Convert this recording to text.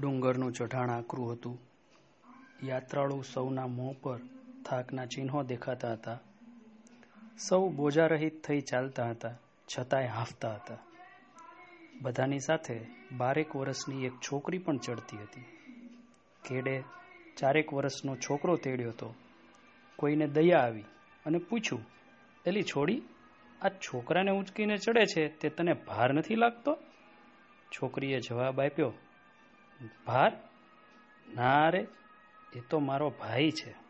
ડુંગરનું ચઢાણ આકરું હતું. યાત્રાળુ સૌના મોં પર થાકના ચિહ્નો દેખાતા હતા. સૌ બોજારહિત થઈ ચાલતા હતા, છતાંય હાંફતા હતા. બધાની સાથે બારેક વર્ષની એક છોકરી પણ ચડતી હતી. કેડે ચારેક વર્ષનો છોકરો તેડ્યો હતો. કોઈને દયા આવી અને પૂછ્યું, એલી છોડી, આ છોકરાને ઉંચકીને ચડે છે, તે તને ભાર નથી લાગતો? છોકરીએ જવાબ આપ્યો ભાર? ના રે એ તો મારો ભાઈ છે.